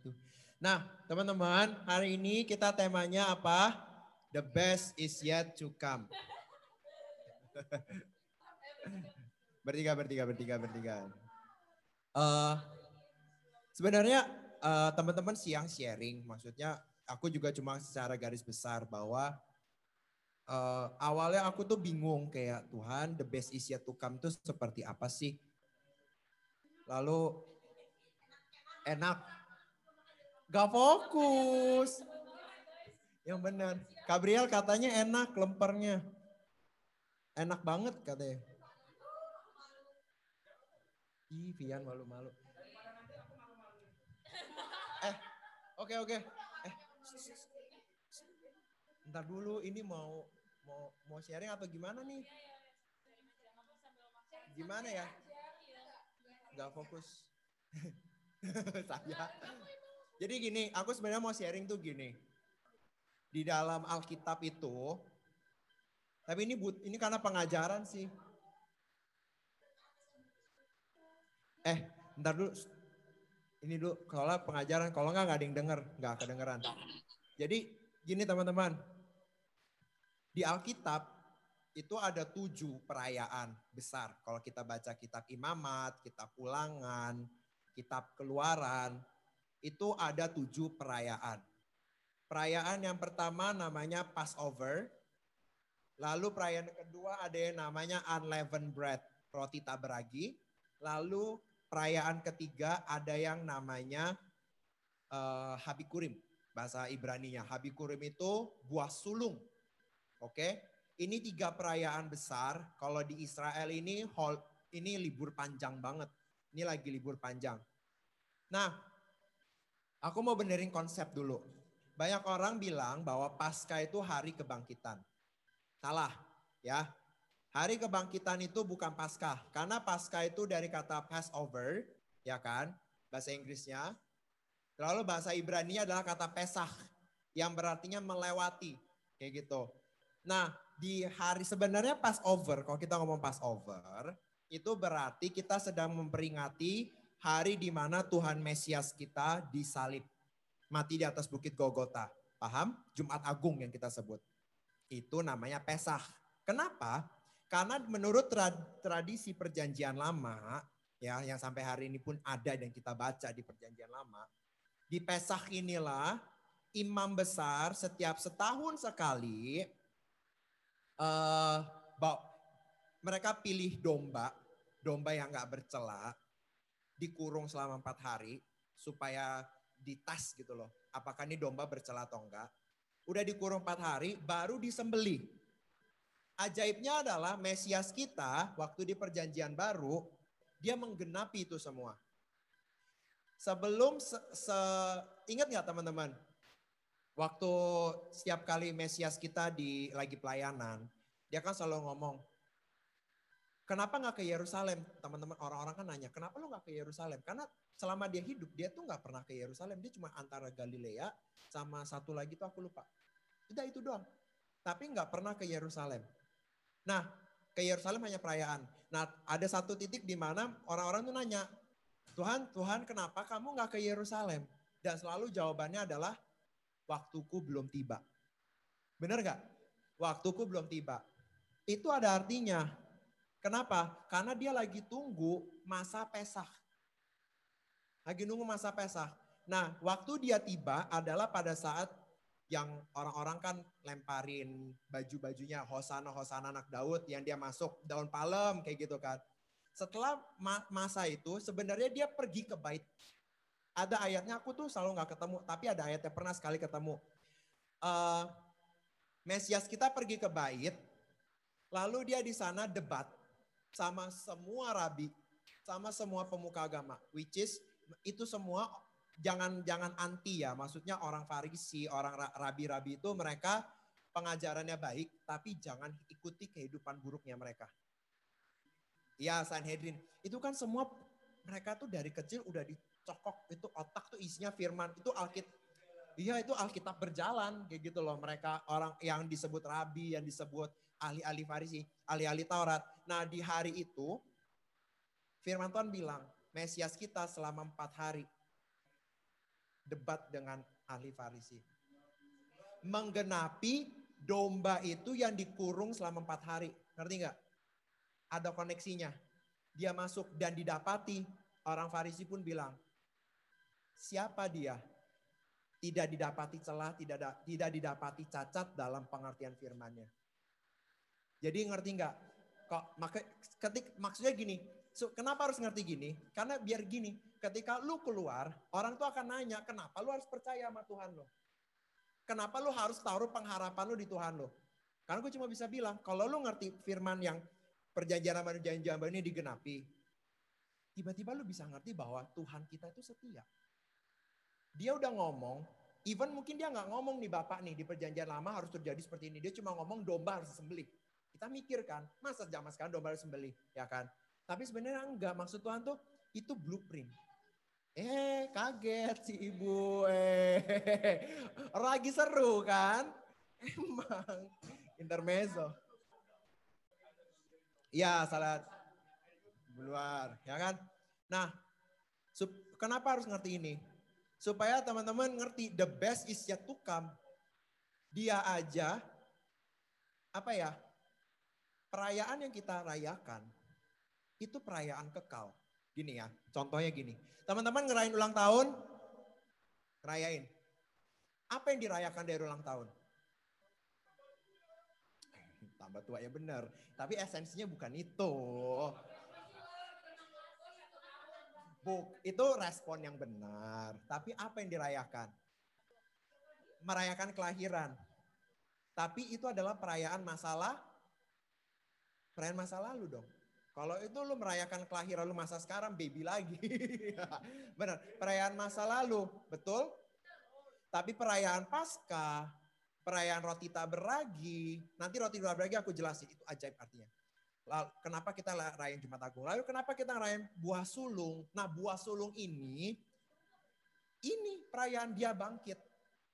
wabarakatuh. Nah, teman-teman, hari ini kita temanya apa? The best is yet to come. bertiga, bertiga, bertiga, bertiga. Uh, sebenarnya uh, teman-teman siang sharing, maksudnya aku juga cuma secara garis besar bahwa uh, awalnya aku tuh bingung kayak Tuhan the best is yet to come tuh seperti apa sih? Lalu enak. Gak fokus. Yang benar. Gabriel katanya enak lempernya. Enak banget katanya. Ih, Vian malu-malu. Eh, oke okay, oke. Okay. Eh, ntar dulu ini mau mau mau sharing atau gimana nih? Gimana ya? Gak fokus. Saya. Jadi gini, aku sebenarnya mau sharing tuh gini. Di dalam Alkitab itu, tapi ini but, ini karena pengajaran sih. Eh, ntar dulu. Ini dulu, kalau pengajaran, kalau nggak nggak ada yang denger, nggak kedengeran. Jadi gini teman-teman, di Alkitab itu ada tujuh perayaan besar. Kalau kita baca kitab imamat, kitab ulangan, kitab keluaran, itu ada tujuh perayaan. Perayaan yang pertama namanya Passover. Lalu perayaan kedua ada yang namanya Unleavened Bread, roti tak beragi. Lalu perayaan ketiga ada yang namanya uh, Habikurim, bahasa Ibrani-nya. Habikurim itu buah sulung. Oke, ini tiga perayaan besar. Kalau di Israel ini ini libur panjang banget. Ini lagi libur panjang. Nah, Aku mau benerin konsep dulu. Banyak orang bilang bahwa pasca itu hari kebangkitan. Salah, ya. Hari kebangkitan itu bukan pasca. Karena pasca itu dari kata Passover, ya kan? Bahasa Inggrisnya. Lalu bahasa Ibrani adalah kata Pesah, yang berartinya melewati. Kayak gitu. Nah, di hari sebenarnya Passover, kalau kita ngomong Passover, itu berarti kita sedang memperingati hari di mana Tuhan Mesias kita disalib. Mati di atas bukit Golgota. Paham? Jumat Agung yang kita sebut. Itu namanya Pesah. Kenapa? Karena menurut tradisi perjanjian lama, ya yang sampai hari ini pun ada dan kita baca di perjanjian lama, di Pesah inilah imam besar setiap setahun sekali uh, mereka pilih domba, domba yang nggak bercela, dikurung selama empat hari supaya ditas gitu loh. Apakah ini domba bercela atau enggak. Udah dikurung empat hari, baru disembeli. Ajaibnya adalah Mesias kita waktu di perjanjian baru, dia menggenapi itu semua. Sebelum, se, se ingat nggak teman-teman? Waktu setiap kali Mesias kita di lagi pelayanan, dia kan selalu ngomong, Kenapa nggak ke Yerusalem? Teman-teman orang-orang kan nanya, kenapa lo nggak ke Yerusalem? Karena selama dia hidup, dia tuh nggak pernah ke Yerusalem. Dia cuma antara Galilea sama satu lagi tuh aku lupa. Udah itu doang. Tapi nggak pernah ke Yerusalem. Nah, ke Yerusalem hanya perayaan. Nah, ada satu titik di mana orang-orang tuh nanya, Tuhan, Tuhan kenapa kamu nggak ke Yerusalem? Dan selalu jawabannya adalah, waktuku belum tiba. Bener nggak? Waktuku belum tiba. Itu ada artinya, Kenapa? Karena dia lagi tunggu masa pesah. Lagi nunggu masa pesah. Nah, waktu dia tiba adalah pada saat yang orang-orang kan lemparin baju-bajunya Hosana Hosana anak Daud yang dia masuk daun palem kayak gitu kan. Setelah ma masa itu sebenarnya dia pergi ke bait. Ada ayatnya aku tuh selalu nggak ketemu, tapi ada ayatnya pernah sekali ketemu. Uh, Mesias kita pergi ke bait, lalu dia di sana debat sama semua rabi, sama semua pemuka agama, which is itu semua jangan jangan anti ya, maksudnya orang Farisi, orang rabi-rabi itu mereka pengajarannya baik, tapi jangan ikuti kehidupan buruknya mereka. Ya Sanhedrin, itu kan semua mereka tuh dari kecil udah dicokok. Itu otak tuh isinya firman, itu Alkitab Iya itu Alkitab berjalan kayak gitu loh. Mereka orang yang disebut rabi, yang disebut ahli-ahli Farisi, ahli-ahli Taurat. Nah di hari itu firman Tuhan bilang, Mesias kita selama empat hari debat dengan ahli Farisi. Menggenapi domba itu yang dikurung selama empat hari. Ngerti nggak? Ada koneksinya. Dia masuk dan didapati. Orang Farisi pun bilang, siapa dia? Tidak didapati celah, tidak tidak didapati cacat dalam pengertian firmannya. Jadi ngerti nggak? Kok maka ketik maksudnya gini, so, kenapa harus ngerti gini? Karena biar gini, ketika lu keluar, orang tuh akan nanya, kenapa lu harus percaya sama Tuhan lo? Kenapa lu harus taruh pengharapan lu di Tuhan lo? Karena gue cuma bisa bilang, kalau lu ngerti firman yang perjanjian sama perjanjian baru ini digenapi, tiba-tiba lu bisa ngerti bahwa Tuhan kita itu setia. Dia udah ngomong, even mungkin dia nggak ngomong nih Bapak nih di perjanjian lama harus terjadi seperti ini. Dia cuma ngomong domba harus sembelih. Kita mikir kan, masa zaman sekarang domba harus sembelih, ya kan? Tapi sebenarnya enggak, maksud Tuhan tuh itu blueprint. Eh, kaget si ibu. Eh, lagi seru kan? Emang intermezzo. Ya, salat luar, ya kan? Nah, kenapa harus ngerti ini? Supaya teman-teman ngerti the best is yet to come. Dia aja apa ya? Perayaan yang kita rayakan itu perayaan kekal. Gini ya, contohnya gini. Teman-teman ngerayain ulang tahun, ngerayain. Apa yang dirayakan dari ulang tahun? Tambah tua ya benar. Tapi esensinya bukan itu. Buk, itu respon yang benar. Tapi apa yang dirayakan? Merayakan kelahiran. Tapi itu adalah perayaan masalah, perayaan masa lalu dong. Kalau itu lu merayakan kelahiran lu masa sekarang, baby lagi. Benar, perayaan masa lalu, betul? Tapi perayaan pasca, perayaan roti tak beragi, nanti roti tak beragi aku jelasin, itu ajaib artinya. Lalu, kenapa kita rayain Jumat Agung? Lalu kenapa kita rayain buah sulung? Nah buah sulung ini, ini perayaan dia bangkit.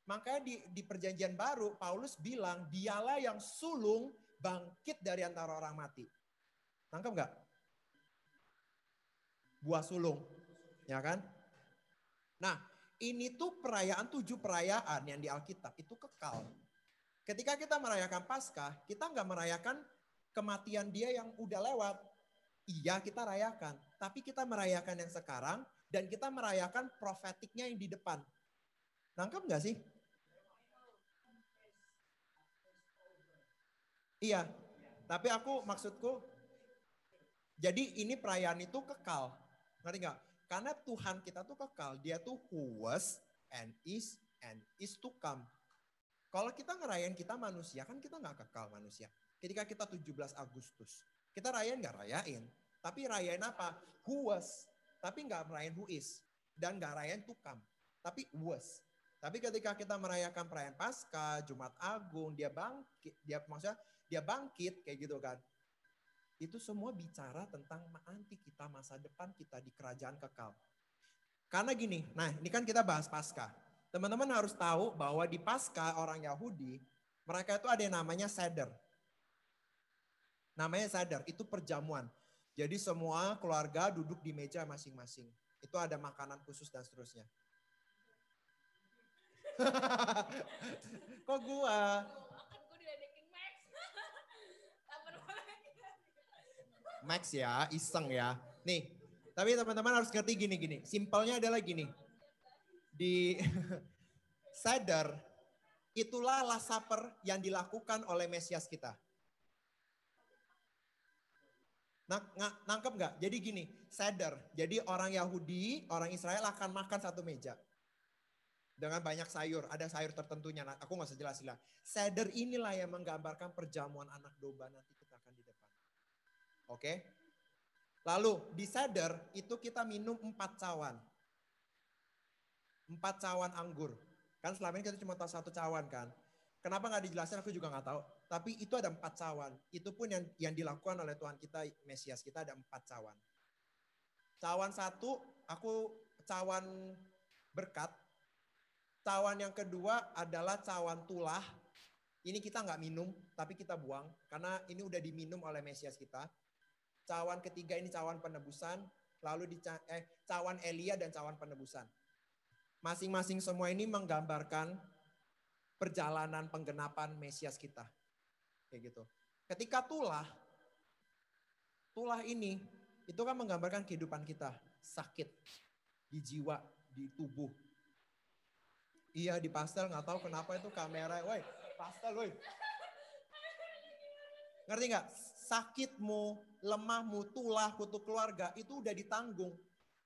Makanya di, di perjanjian baru, Paulus bilang, dialah yang sulung bangkit dari antara orang mati. Tangkap nggak? Buah sulung, ya kan? Nah, ini tuh perayaan tujuh perayaan yang di Alkitab itu kekal. Ketika kita merayakan Paskah, kita nggak merayakan kematian dia yang udah lewat. Iya kita rayakan, tapi kita merayakan yang sekarang dan kita merayakan profetiknya yang di depan. Nangkep nggak sih? Iya, tapi aku maksudku jadi ini perayaan itu kekal. Ngerti nggak? Karena Tuhan kita tuh kekal. Dia tuh who was and is and is to come. Kalau kita ngerayain kita manusia, kan kita nggak kekal manusia. Ketika kita 17 Agustus, kita rayain nggak rayain. Tapi rayain apa? Who was. Tapi nggak merayain who is. Dan nggak rayain to come. Tapi was. Tapi ketika kita merayakan perayaan Paskah, Jumat Agung, dia bangkit, dia maksudnya dia bangkit kayak gitu kan itu semua bicara tentang nanti kita masa depan kita di kerajaan kekal. Karena gini, nah ini kan kita bahas pasca. Teman-teman harus tahu bahwa di pasca orang Yahudi, mereka itu ada yang namanya seder. Namanya seder, itu perjamuan. Jadi semua keluarga duduk di meja masing-masing. Itu ada makanan khusus dan seterusnya. Kok gua? Max ya, iseng ya. Nih, tapi teman-teman harus ngerti gini-gini. Simpelnya adalah gini. Di sadar, itulah last supper yang dilakukan oleh Mesias kita. Nah, nangkep nggak? Jadi gini, sadar. Jadi orang Yahudi, orang Israel akan makan satu meja. Dengan banyak sayur, ada sayur tertentunya. Nah, aku nggak usah jelasin lah. Sadar inilah yang menggambarkan perjamuan anak domba nanti kita akan di depan. Oke. Lalu di seder itu kita minum empat cawan. Empat cawan anggur. Kan selama ini kita cuma tahu satu cawan kan. Kenapa nggak dijelasin aku juga nggak tahu. Tapi itu ada empat cawan. Itu pun yang yang dilakukan oleh Tuhan kita, Mesias kita ada empat cawan. Cawan satu, aku cawan berkat. Cawan yang kedua adalah cawan tulah. Ini kita nggak minum, tapi kita buang. Karena ini udah diminum oleh Mesias kita. Cawan ketiga ini cawan penebusan, lalu di eh, cawan Elia dan cawan penebusan. Masing-masing semua ini menggambarkan perjalanan penggenapan Mesias kita. Kayak gitu. Ketika tulah, tulah ini itu kan menggambarkan kehidupan kita. Sakit di jiwa, di tubuh. Iya di pastel nggak tahu kenapa itu kamera. Woi, pastel woi. Ngerti nggak? Sakitmu, lemahmu, tulah, kutu keluarga itu udah ditanggung.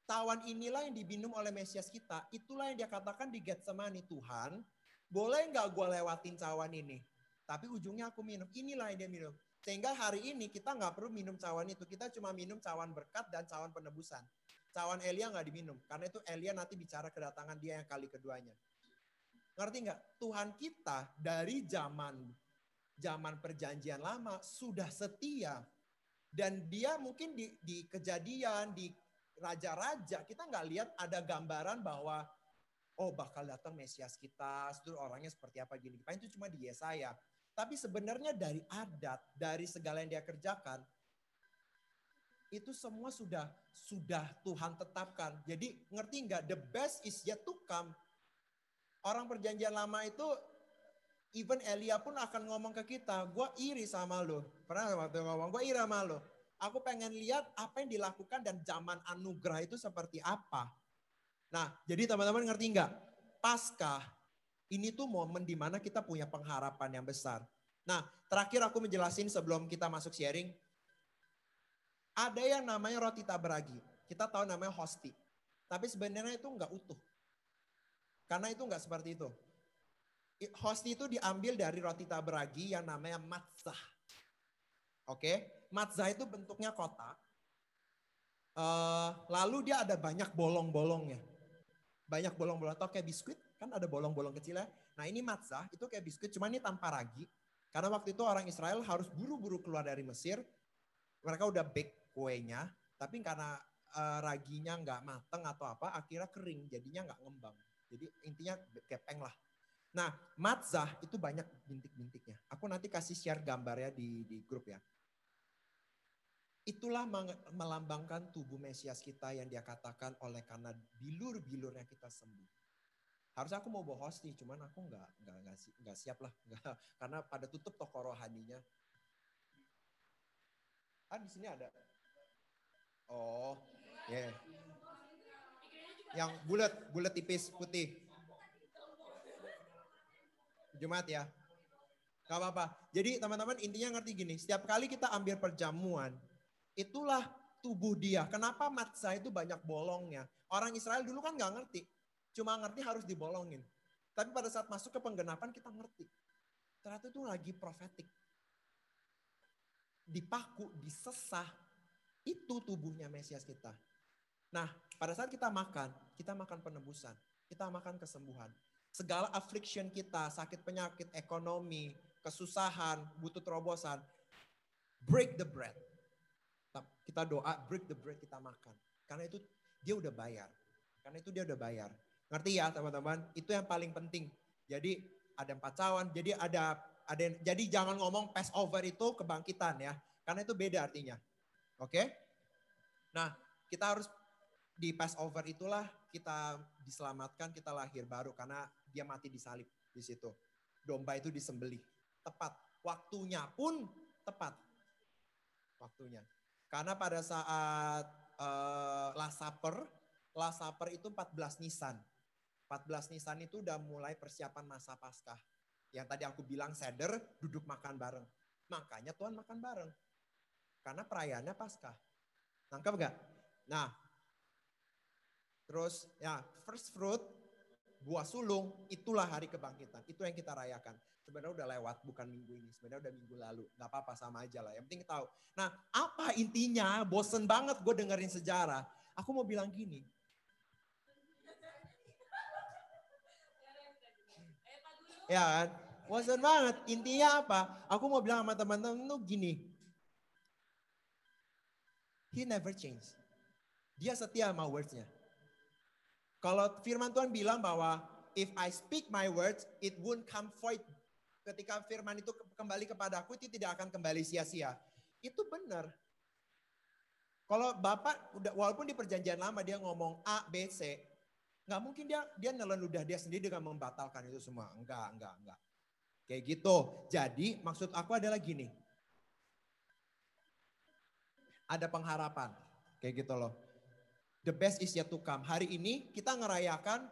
Tawan inilah yang diminum oleh Mesias kita. Itulah yang dia katakan di Getsemani. Tuhan, boleh nggak gue lewatin cawan ini? Tapi ujungnya aku minum. Inilah yang dia minum. Sehingga hari ini kita nggak perlu minum cawan itu. Kita cuma minum cawan berkat dan cawan penebusan. Cawan Elia nggak diminum. Karena itu Elia nanti bicara kedatangan dia yang kali keduanya. Ngerti nggak? Tuhan kita dari zaman zaman perjanjian lama sudah setia. Dan dia mungkin di, di kejadian, di raja-raja, kita nggak lihat ada gambaran bahwa oh bakal datang Mesias kita, itu orangnya seperti apa gini. Itu cuma di Yesaya. Tapi sebenarnya dari adat, dari segala yang dia kerjakan, itu semua sudah sudah Tuhan tetapkan. Jadi ngerti nggak? The best is yet to come. Orang perjanjian lama itu even Elia pun akan ngomong ke kita, gue iri sama lo. Pernah waktu ngomong, gue iri sama lo. Aku pengen lihat apa yang dilakukan dan zaman anugerah itu seperti apa. Nah, jadi teman-teman ngerti nggak? Paskah ini tuh momen di mana kita punya pengharapan yang besar. Nah, terakhir aku menjelasin sebelum kita masuk sharing. Ada yang namanya roti tabragi. Kita tahu namanya hosti. Tapi sebenarnya itu nggak utuh. Karena itu nggak seperti itu hosti itu diambil dari roti tabragi yang namanya matzah. Oke, okay? matzah itu bentuknya kotak. Uh, lalu dia ada banyak bolong-bolongnya. Banyak bolong-bolong atau kayak biskuit, kan ada bolong-bolong kecilnya. Nah ini matzah, itu kayak biskuit, cuma ini tanpa ragi. Karena waktu itu orang Israel harus buru-buru keluar dari Mesir. Mereka udah bake kuenya, tapi karena uh, raginya nggak mateng atau apa, akhirnya kering, jadinya nggak ngembang. Jadi intinya kepeng lah. Nah, matzah itu banyak bintik-bintiknya. Aku nanti kasih share gambarnya di, di grup ya. Itulah melambangkan tubuh Mesias kita yang dia katakan oleh karena bilur-bilurnya kita sembuh. Harusnya aku mau bawa hosti, cuman aku nggak nggak nggak, nggak siap lah, nggak, karena pada tutup toko rohaninya. Ah di sini ada. Oh, ya. Yeah. Yang bulat, bulat tipis putih. Jumat ya. Gak apa-apa. Jadi teman-teman intinya ngerti gini, setiap kali kita ambil perjamuan, itulah tubuh dia. Kenapa matzah itu banyak bolongnya? Orang Israel dulu kan gak ngerti. Cuma ngerti harus dibolongin. Tapi pada saat masuk ke penggenapan kita ngerti. Ternyata itu lagi profetik. Dipaku, disesah. Itu tubuhnya Mesias kita. Nah, pada saat kita makan, kita makan penebusan. Kita makan kesembuhan segala affliction kita, sakit penyakit, ekonomi, kesusahan, butuh terobosan, break the bread. Kita doa, break the bread, kita makan. Karena itu dia udah bayar. Karena itu dia udah bayar. Ngerti ya teman-teman? Itu yang paling penting. Jadi ada empat cawan, jadi ada ada jadi jangan ngomong Passover itu kebangkitan ya. Karena itu beda artinya. Oke? Nah, kita harus di Passover itulah kita diselamatkan, kita lahir baru karena dia mati di salib di situ. Domba itu disembelih. Tepat. Waktunya pun tepat. Waktunya. Karena pada saat uh, Last Supper, Last Supper itu 14 Nisan. 14 Nisan itu udah mulai persiapan masa Paskah. Yang tadi aku bilang seder, duduk makan bareng. Makanya Tuhan makan bareng. Karena perayaannya Paskah. Nangkep gak? Nah, Terus ya first fruit, buah sulung, itulah hari kebangkitan. Itu yang kita rayakan. Sebenarnya udah lewat, bukan minggu ini. Sebenarnya udah minggu lalu. Gak apa-apa, sama aja lah. Yang penting tahu. Nah, apa intinya? Bosen banget gue dengerin sejarah. Aku mau bilang gini. Ya kan? Bosen banget. Intinya apa? Aku mau bilang sama teman-teman tuh gini. He never change. Dia setia sama words-nya. Kalau firman Tuhan bilang bahwa if I speak my words, it won't come void. Ketika firman itu kembali kepada aku, itu tidak akan kembali sia-sia. Itu benar. Kalau Bapak, walaupun di perjanjian lama dia ngomong A, B, C, Nggak mungkin dia dia nelen ludah dia sendiri dengan membatalkan itu semua. Enggak, enggak, enggak. Kayak gitu. Jadi maksud aku adalah gini. Ada pengharapan. Kayak gitu loh. The best is yet to come. Hari ini kita ngerayakan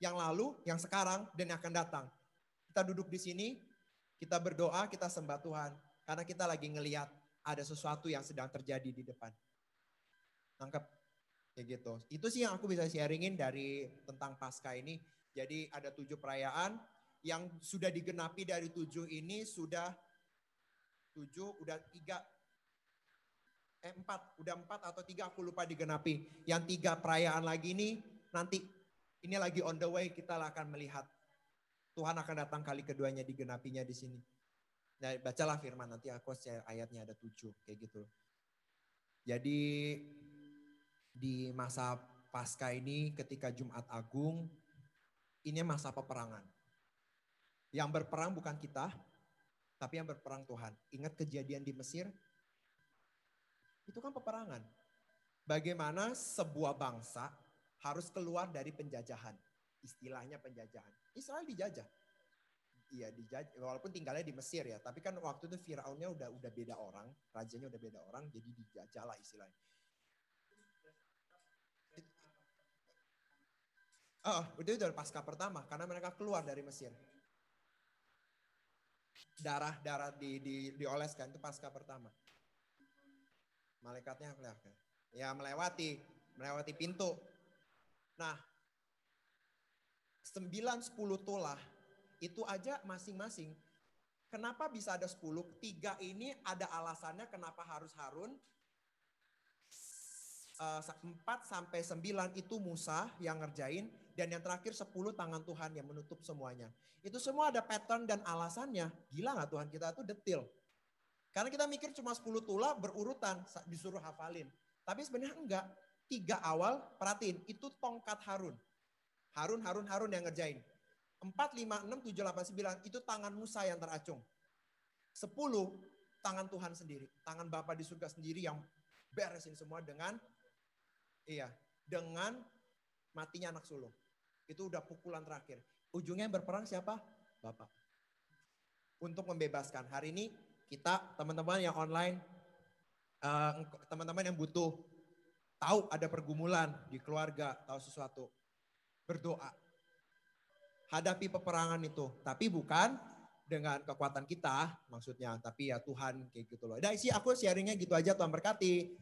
yang lalu, yang sekarang, dan yang akan datang. Kita duduk di sini, kita berdoa, kita sembah Tuhan. Karena kita lagi ngeliat ada sesuatu yang sedang terjadi di depan. Tangkap? Kayak gitu. Itu sih yang aku bisa sharingin dari tentang pasca ini. Jadi ada tujuh perayaan yang sudah digenapi dari tujuh ini sudah tujuh, udah tiga, eh empat, udah empat atau tiga aku lupa digenapi. Yang tiga perayaan lagi ini nanti ini lagi on the way kita akan melihat Tuhan akan datang kali keduanya digenapinya di sini. Nah, bacalah firman nanti aku share ayatnya ada tujuh kayak gitu. Jadi di masa pasca ini ketika Jumat Agung, ini masa peperangan. Yang berperang bukan kita, tapi yang berperang Tuhan. Ingat kejadian di Mesir? Itu kan peperangan. Bagaimana sebuah bangsa harus keluar dari penjajahan. Istilahnya penjajahan. Israel dijajah. Iya dijajah, walaupun tinggalnya di Mesir ya. Tapi kan waktu itu Firaunnya udah udah beda orang, rajanya udah beda orang, jadi dijajah lah istilahnya. Oh, udah udah pasca pertama karena mereka keluar dari Mesir. Darah-darah di, di dioleskan itu pasca pertama. Malaikatnya kelihatan. Ya melewati, melewati pintu. Nah, 9 10 tolah itu aja masing-masing. Kenapa bisa ada 10? Tiga ini ada alasannya kenapa harus Harun. 4 sampai 9 itu Musa yang ngerjain dan yang terakhir 10 tangan Tuhan yang menutup semuanya. Itu semua ada pattern dan alasannya. Gila gak Tuhan kita tuh detil. Karena kita mikir cuma 10 tula berurutan disuruh hafalin. Tapi sebenarnya enggak. Tiga awal perhatiin itu tongkat Harun. Harun, Harun, Harun yang ngerjain. 4, 5, 6, 7, 8, 9 itu tangan Musa yang teracung. 10 tangan Tuhan sendiri. Tangan Bapa di surga sendiri yang beresin semua dengan iya, dengan matinya anak sulung. Itu udah pukulan terakhir. Ujungnya yang berperang siapa? Bapak. Untuk membebaskan. Hari ini kita teman-teman yang online, teman-teman uh, yang butuh tahu ada pergumulan di keluarga, tahu sesuatu, berdoa. Hadapi peperangan itu, tapi bukan dengan kekuatan kita maksudnya, tapi ya Tuhan kayak gitu loh. Dan sih aku sharingnya gitu aja Tuhan berkati.